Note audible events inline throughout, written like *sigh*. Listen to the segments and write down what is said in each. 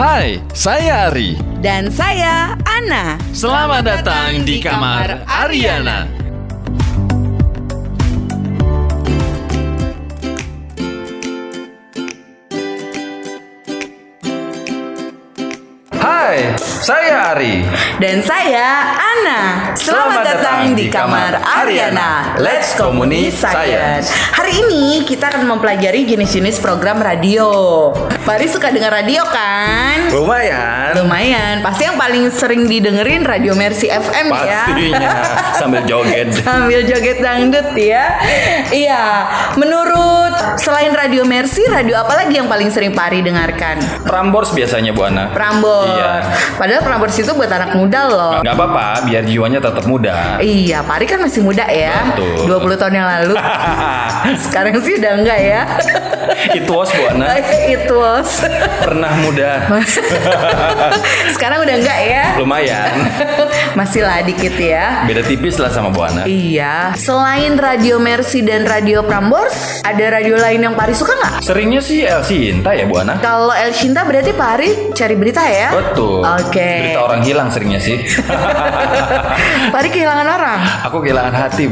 Hai, saya Ari. Dan saya Ana. Selamat datang di kamar Ariana. Hai, saya Ari. Dan saya Ana. Selamat, datang di kamar Ariana. Let's Community Science. Hari ini kita akan mempelajari jenis-jenis program radio. Fari suka dengar radio kan? Lumayan. Lumayan. Pasti yang paling sering didengerin Radio Mercy FM ya. Pastinya sambil joget. *laughs* Sambil joget dangdut ya. Iya. Menurut selain Radio Mercy, radio apa lagi yang paling sering Pari dengarkan? Prambors biasanya Bu Ana. Prambors. Iya. Padahal Prambors itu buat anak muda loh. Nggak apa-apa, biar jiwanya tetap muda. Iya, Pari kan masih muda ya. Betul. 20 tahun yang lalu. *laughs* Sekarang sih udah enggak ya. *laughs* It was Bu Ana. *laughs* It was. Pernah muda. Sekarang udah enggak ya. Lumayan. Masih lah dikit ya. Beda tipis lah sama Bu Ana. Iya. Selain Radio Mercy dan Radio Prambors, ada radio lain yang Pari suka nggak? Seringnya sih El Sinta ya Bu Ana. Kalau El Shinta berarti Pari cari berita ya? Betul. Oke. Berita orang hilang seringnya sih. *laughs* Pari kehilangan orang. Aku kehilangan hati.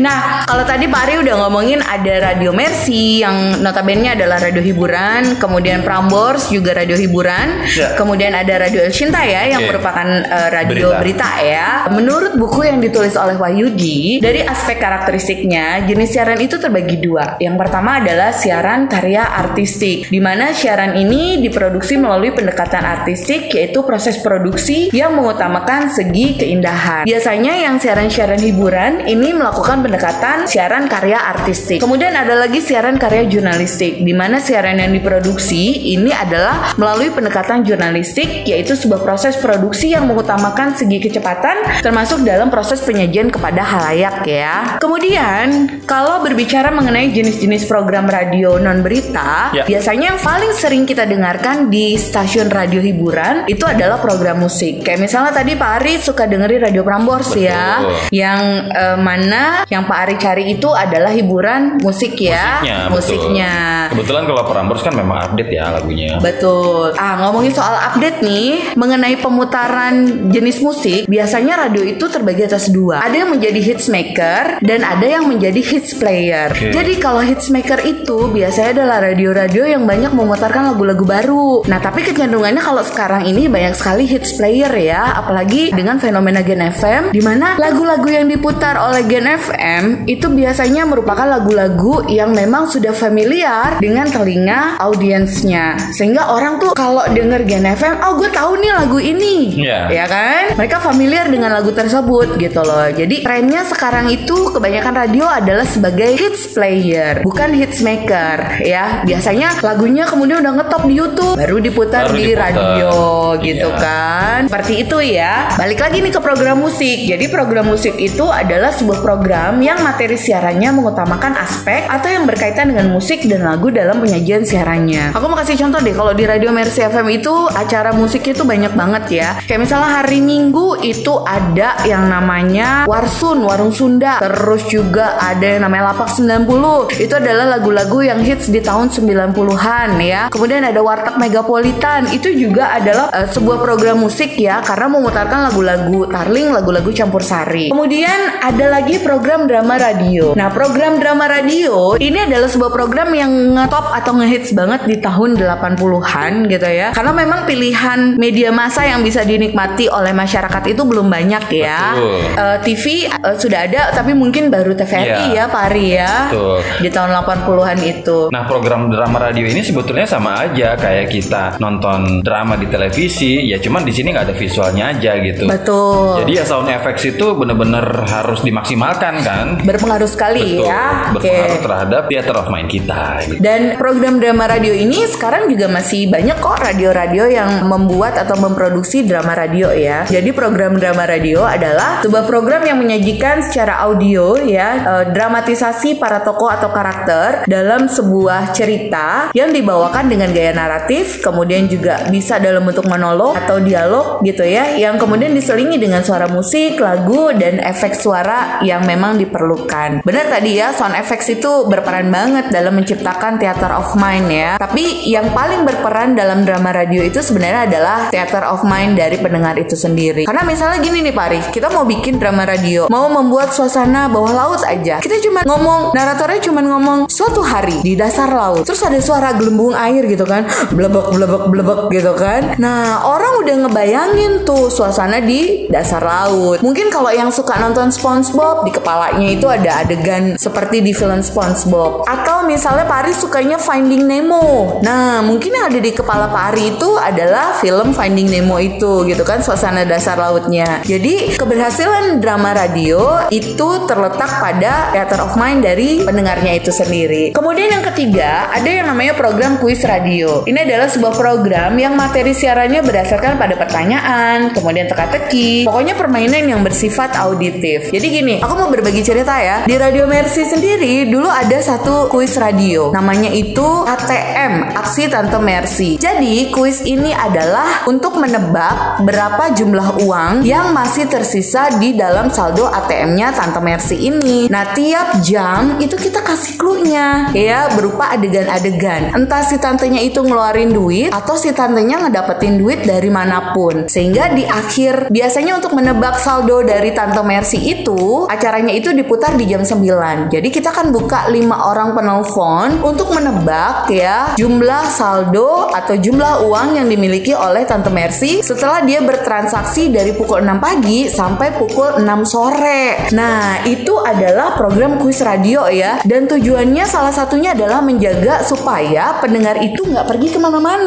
Nah, kalau tadi Pak Ari udah ngomongin ada Radio Mercy yang notabene adalah radio hiburan, kemudian Prambors juga radio hiburan, Ya. kemudian ada Radio El Cinta ya yang Oke. merupakan eh, radio Berita. berita. ya. Menurut buku yang ditulis oleh Wahyudi, dari aspek karakteristiknya jenis siaran itu terbagi dua. Yang pertama adalah siaran karya artistik, di mana siaran ini diproduksi melalui pendekatan artistik yaitu proses produksi yang mengutamakan segi keindahan. Biasanya yang siaran-siaran hiburan ini melakukan pendekatan siaran karya artistik. Kemudian ada lagi siaran karya jurnalistik, di mana siaran yang diproduksi ini adalah melalui pendekatan jurnalistik, yaitu sebuah proses produksi yang mengutamakan segi kecepatan, termasuk dalam proses penyajian kepada halayak ya. Kemudian kalau berbicara mengenai jenis-jenis program radio non berita, Ya. biasanya yang paling sering kita dengarkan di stasiun radio hiburan itu adalah program musik. Kayak misalnya tadi Pak Ari suka dengerin Radio Prambors ya, Betul. yang eh, mana yang Pak Ari cari itu adalah hiburan musik ya, Musiknya, betul. musiknya. Kebetulan kalau Prambors kan memang update ya lagunya. Betul. Ah, ngomongin soal update nih, mengenai pemutaran jenis musik, biasanya radio itu terbagi atas dua. Ada yang menjadi hits maker dan ada yang menjadi hits player. Oke. Jadi kalau hits maker itu biasanya adalah radio-radio yang banyak memutarkan lagu-lagu baru. Nah, tapi kecenderungannya kalau sekarang ini banyak sekali hits player ya, apalagi dengan fenomena Gen FM di mana lagu-lagu yang diputar oleh Gen FM itu biasanya merupakan lagu-lagu yang memang sudah familiar dengan telinga audiensnya. Sehingga orang tuh kalau denger Gen FM, oh gue tahu nih lagu ini. Iya. Ya kan? Mereka familiar dengan lagu tersebut gitu loh. Jadi trennya sekarang itu kebanyakan radio adalah sebagai hits player, bukan hits maker ya. Biasanya lagunya kemudian udah ngetop di YouTube, baru diputar Baru di diputar. radio gitu Iya. kan. Seperti itu ya. Balik lagi nih ke program musik. Jadi program musik itu adalah sebuah program yang materi siarannya mengutamakan aspek atau yang berkaitan dengan musik dan lagu dalam penyajian siarannya. Aku mau kasih contoh deh kalau di Radio Mercy FM itu acara musiknya itu banyak banget ya. Kayak misalnya hari Minggu itu ada yang namanya Warsun, Warung Sunda. Terus juga ada yang namanya Lapak 90. Itu adalah lagu-lagu yang hits di tahun 90-an ya. Kemudian ada Warteg Megapolitan. Itu juga adalah eh, sebuah program musik ya karena memutarkan lagu-lagu tarling, lagu-lagu campur sari. Kemudian ada lagi program drama radio. Nah, program drama radio ini adalah sebuah program yang ngetop atau ngehits banget di tahun 80-an gitu ya. Karena memang pilihan media massa yang bisa dinikmati oleh masyarakat itu belum banyak ya. Betul. Eh, TV eh, sudah ada tapi mungkin baru TVRI Iya. ya Pak Ari ya. Betul. Di tahun 80-an itu. Nah program drama radio ini sebetulnya sama aja kayak kita nonton drama di televisi ya cuman di sini nggak ada visualnya aja gitu. Betul. Jadi ya sound effects itu bener-bener harus dimaksimalkan kan. berpengaruh sekali Betul. ya. Oke. Berpengaruh terhadap theater of mind kita. Gitu. Dan program drama radio ini sekarang juga masih banyak kok radio-radio yang membuat atau memproduksi drama radio ya. Jadi program drama radio adalah sebuah program yang menyajikan secara audio ya eh, dramatisasi para tokoh atau karakter dalam sebuah cerita yang dibawakan dengan gaya naratif, kemudian juga bisa dalam bentuk monolog atau dialog gitu ya, yang kemudian diselingi dengan suara musik, lagu, dan efek suara yang memang diperlukan. Benar tadi ya, sound effects itu berperan banget dalam menciptakan theater of mind ya. Tapi yang paling berperan dalam drama radio itu sebenarnya adalah theater of mind dari pendengar itu sendiri. Karena misalnya gini nih Pak Aris, kita mau bikin drama radio, mau membuat suasana bawah laut aja. Kita cuma ngomong, naratornya cuma ngomong suatu hari di dasar laut. Terus ada suara gelembung air gitu kan, blebek blebek blebek gitu kan. Nah, orang udah ngebayangin tuh suasana di dasar laut. Mungkin kalau yang suka nonton SpongeBob di kepalanya itu ada adegan seperti di film SpongeBob. Atau misalnya Pak Aris sukanya Finding Nemo. Nah, mungkin yang ada di kepala Pak Ari itu adalah film Finding Nemo itu gitu kan suasana dasar lautnya. Jadi keberhasilan drama radio itu terletak pada theater of mind dari pendengarnya itu sendiri. Kemudian yang ketiga ada yang namanya program kuis radio. Ini adalah sebuah program yang materi siarannya berdasarkan pada pertanyaan, kemudian teka-teki, pokoknya permainan yang bersifat auditif. Jadi gini, aku mau berbagi cerita ya. Di Radio Mercy sendiri dulu ada satu kuis radio, namanya itu ATM, Aksi Tante Mercy. Jadi kuis ini adalah untuk menebak berapa jumlah uang yang masih tersisa di dalam saldo ATM-nya Tante Mercy ini. Nah, tiap jam itu kita kasih clue-nya ya berupa adegan-adegan. Entah si tantenya itu ngeluarin duit atau si tantenya ngedapetin duit dari mana pun. Sehingga di akhir biasanya untuk menebak saldo dari Tante Mercy itu acaranya itu diputar di jam 9. Jadi kita kan buka lima orang penelpon untuk menebak ya jumlah saldo atau jumlah uang yang dimiliki oleh Tante Mercy setelah dia bertransaksi dari pukul 6 pagi sampai pukul 6 sore. Nah, itu adalah program kuis radio ya. Dan tujuannya salah satunya adalah menjaga supaya pendengar itu nggak pergi ke mana-mana.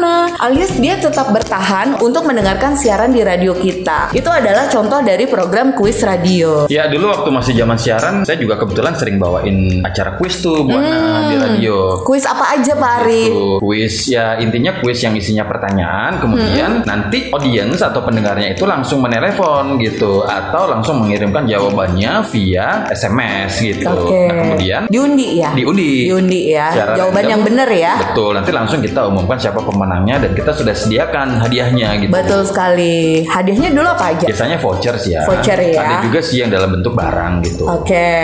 Alias dia tetap bertahan untuk mendengarkan siaran di radio kita. Itu adalah contoh dari program kuis radio. Ya dulu waktu masih zaman siaran, saya juga kebetulan sering bawain acara kuis tuh buat nah, di radio. Kuis apa aja Pak Ari? Itu kuis ya intinya kuis yang isinya pertanyaan, kemudian nanti audiens atau pendengarnya itu langsung menelepon gitu atau langsung mengirimkan jawabannya via SMS gitu. Oke. Nah kemudian Diundi ya? diundi. Diundi ya. Jawaban yang benar ya. Betul, nanti langsung kita umumkan siapa pemenangnya dan kita sudah sediakan hadiahnya gitu. Betul sekali. Hadiahnya dulu apa aja? Biasanya voucher sih ya. Voucher ya. Ada juga sih yang dalam bentuk barang gitu. Oke,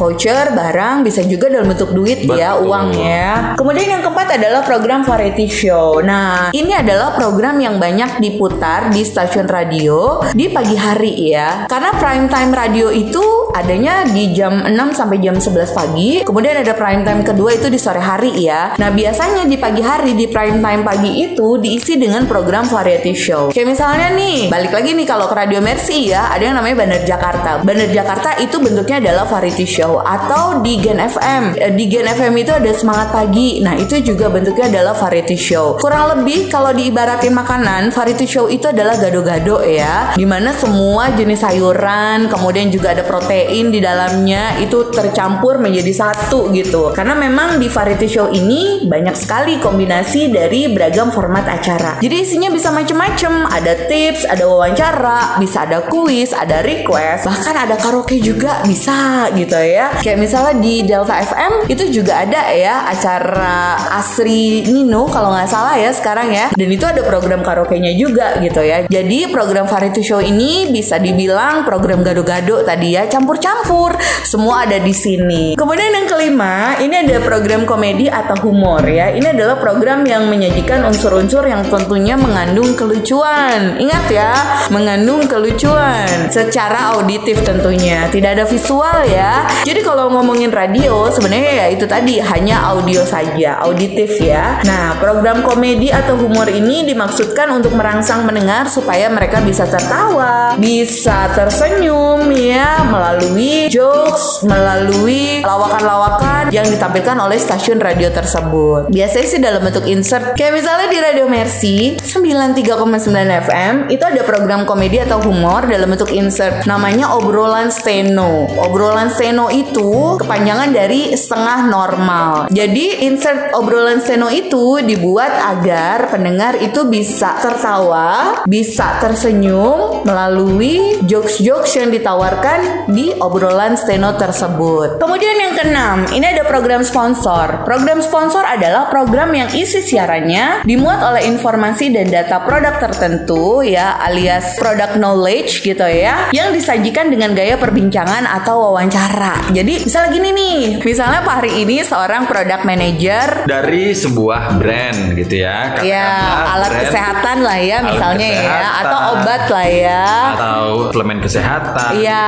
voucher, barang bisa juga dalam bentuk duit ya, Betul. uang ya. Kemudian yang keempat adalah program variety show. Nah, ini adalah program yang banyak diputar di stasiun radio di pagi hari ya. Karena prime time radio itu adanya di jam 6 sampai jam 11 pagi. Kemudian ada prime time kedua itu di sore hari ya. Nah, biasanya di pagi hari di prime time pagi itu diisi dengan program variety show. Kayak misalnya nih, balik lagi nih kalau ke Radio Mercy ya, ada yang namanya Bandar Jakarta. Bandar Jakarta itu bentuknya adalah variety show atau di Gen FM. Eh, Di Gen FM itu ada semangat pagi. Nah, itu juga bentuknya adalah variety show. Kurang lebih kalau diibaratin makanan, variety show itu adalah gado-gado ya, di mana semua jenis sayuran, kemudian juga ada protein di dalamnya itu tercampur menjadi satu gitu. Karena memang di variety show ini banyak sekali kombinasi dari beragam format acara. Jadi isinya bisa macem-macem, ada tips, ada wawancara, bisa ada kuis, ada request, bahkan ada karaoke juga bisa gitu ya. Kayak misalnya di Delta FM itu juga ada ya acara Asri Nino kalau nggak salah ya sekarang ya. Dan itu ada program karaoke-nya juga gitu ya. Jadi program variety show ini bisa dibilang program gado-gado tadi ya, campur-campur. Semua ada di sini. Kemudian yang kelima, ini ada program komedi atau humor ya. Ini adalah program yang menyajikan unsur-unsur yang tentunya mengandung kelucuan. Ingat ya, mengandung kelucuan secara auditif tentunya. Tidak ada visual ya. Jadi kalau ngomongin radio sebenarnya ya itu tadi hanya audio saja, auditif ya. Nah, program komedi atau humor ini dimaksudkan untuk merangsang mendengar supaya mereka bisa tertawa, bisa tersenyum ya melalui jokes, melalui lawakan-lawakan yang ditampilkan oleh stasiun radio tersebut. Biasanya sih dalam bentuk insert. Kayak misalnya di Radio Mercy 93,9 FM itu ada program komedi atau humor dalam bentuk insert namanya obrolan steno. Obrolan steno itu kepanjangan dari setengah normal. Jadi insert obrolan steno itu dibuat agar pendengar itu bisa tertawa, bisa tersenyum melalui jokes-jokes yang ditawarkan di obrolan steno tersebut. Kemudian yang keenam, ini ada program sponsor. Program sponsor adalah program yang isi siarannya lainnya dimuat oleh informasi dan data produk tertentu ya alias product knowledge gitu ya yang disajikan dengan gaya perbincangan atau wawancara. Jadi misalnya gini nih, misalnya Pak hari ini seorang product manager dari sebuah brand gitu ya. Ya, alat brand, kesehatan lah ya misalnya ya atau obat lah ya atau suplemen kesehatan. Iya,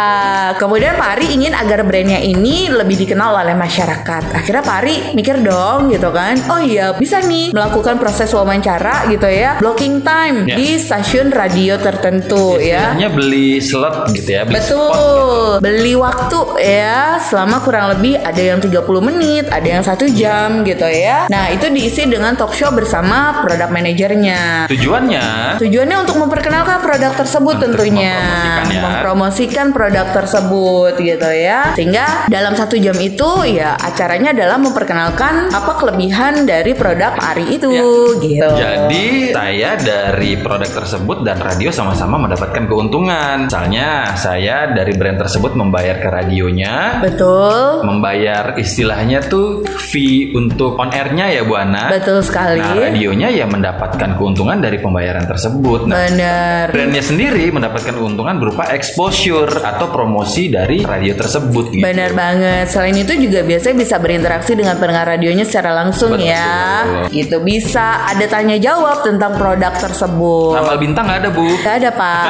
kemudian Pak Ari ingin agar brandnya ini lebih dikenal oleh masyarakat. Akhirnya Pak Ari mikir dong gitu kan. Oh iya, bisa nih melakukan proses wawancara gitu ya. Blocking time ya. di stasiun radio tertentu ya. Hanya beli slot gitu ya. Beli Betul. Spot, gitu. Beli waktu ya selama kurang lebih ada yang 30 menit, ada yang satu jam gitu ya. Nah, itu diisi dengan talk show bersama produk manajernya. Tujuannya? Tujuannya untuk memperkenalkan produk tersebut tentunya. Mempromosikan, ya. mempromosikan produk tersebut gitu ya. Sehingga dalam satu jam itu ya acaranya adalah memperkenalkan apa kelebihan dari produk Ari itu ya. Gitu. Jadi saya dari produk tersebut dan radio sama-sama mendapatkan keuntungan. Misalnya saya dari brand tersebut membayar ke radionya. Betul. Membayar istilahnya tuh fee untuk on airnya ya Bu Ana. Betul sekali. Nah radionya ya mendapatkan keuntungan dari pembayaran tersebut. Nah, Benar. Brandnya sendiri mendapatkan keuntungan berupa exposure atau promosi dari radio tersebut. Gitu. Benar banget. Selain itu juga biasanya bisa berinteraksi dengan pendengar radionya secara langsung Betul. ya. Gitu bisa ada tanya jawab tentang produk tersebut. Tambal bintang nggak ada bu? Gak ada pak.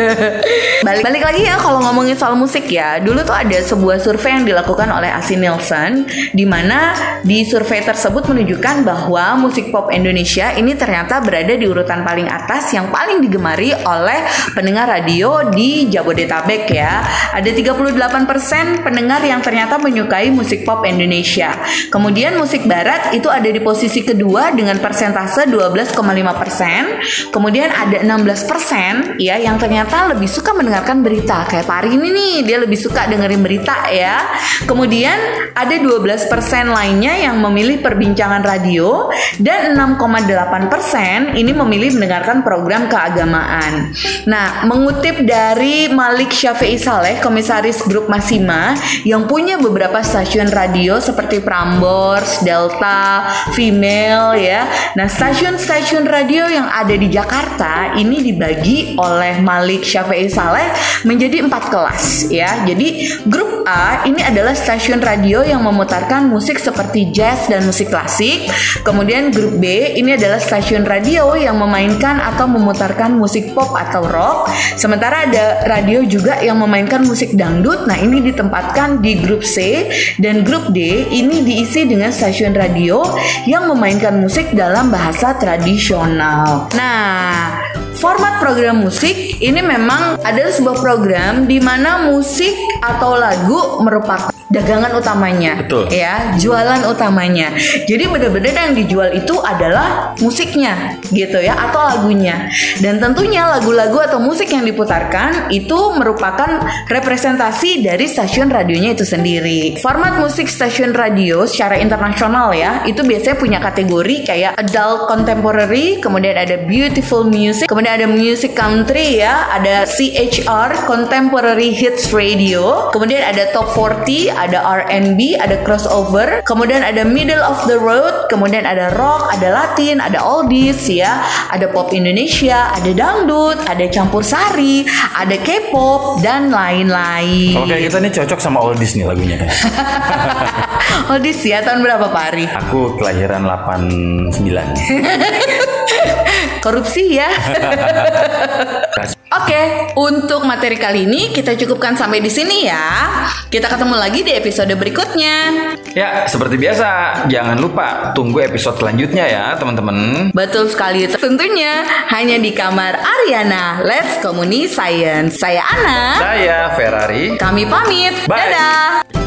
*laughs* balik balik lagi ya kalau ngomongin soal musik ya. Dulu tuh ada sebuah survei yang dilakukan oleh Asi Nielsen, di mana di survei tersebut menunjukkan bahwa musik pop Indonesia ini ternyata berada di urutan paling atas yang paling digemari oleh pendengar radio di Jabodetabek ya. Ada 38% pendengar yang ternyata menyukai musik pop Indonesia. Kemudian musik barat itu ada di posisi kedua dengan persentase 12,5%. Kemudian ada 16% ya yang ternyata lebih suka mendengarkan berita. Kayak Pak ini nih, dia lebih suka dengerin berita ya. Kemudian ada 12% lainnya yang memilih perbincangan radio dan 6,8% ini memilih mendengarkan program keagamaan. Nah, mengutip dari Malik Syafi'i Saleh, komisaris grup Masima yang punya beberapa stasiun radio seperti Prambors, Delta, Female ya. Nah, stasiun-stasiun radio yang ada di Jakarta ini dibagi oleh Malik Syafi'i Saleh menjadi empat kelas ya. Jadi grup A ini adalah stasiun radio yang memutarkan musik seperti jazz dan musik klasik. Kemudian grup B ini adalah stasiun radio yang memainkan atau memutarkan musik pop atau rock. Sementara ada radio juga yang memainkan musik dangdut. Nah, ini ditempatkan di grup C dan grup D ini diisi dengan stasiun radio yang memainkan musik dalam bahasa tradisional. Nah, format program musik ini memang adalah sebuah program di mana musik atau lagu merupakan dagangan utamanya. Betul. Ya, jualan utamanya. Jadi benar-benar yang dijual itu adalah musiknya gitu ya atau lagunya. Dan tentunya lagu-lagu atau musik yang diputarkan itu merupakan representasi dari stasiun radionya itu sendiri. Format musik stasiun radio secara internasional ya, itu biasanya punya kategori kayak adult contemporary, kemudian ada beautiful music, kemudian ada music country ya, ada CHR contemporary hits radio, kemudian ada top 40, ada R&B, ada crossover, kemudian ada middle of the road, kemudian ada rock, ada Latin, ada oldies ya, ada pop Indonesia, ada dangdut, ada campur sari, ada K-pop dan lain-lain. Kalau kayak kita nih cocok sama oldies nih lagunya *laughs* kan. oldies ya tahun berapa Pak Ari? Aku kelahiran 89. *laughs* Korupsi ya. *laughs* Oke, okay, untuk materi kali ini kita cukupkan sampai di sini ya. Kita ketemu lagi di episode berikutnya. Ya, seperti biasa, jangan lupa tunggu episode selanjutnya ya, teman-teman. Betul sekali, tentunya hanya di kamar Ariana. Let's Communi Science. Saya Ana. Saya Ferrari. Kami pamit. Bye. Dadah.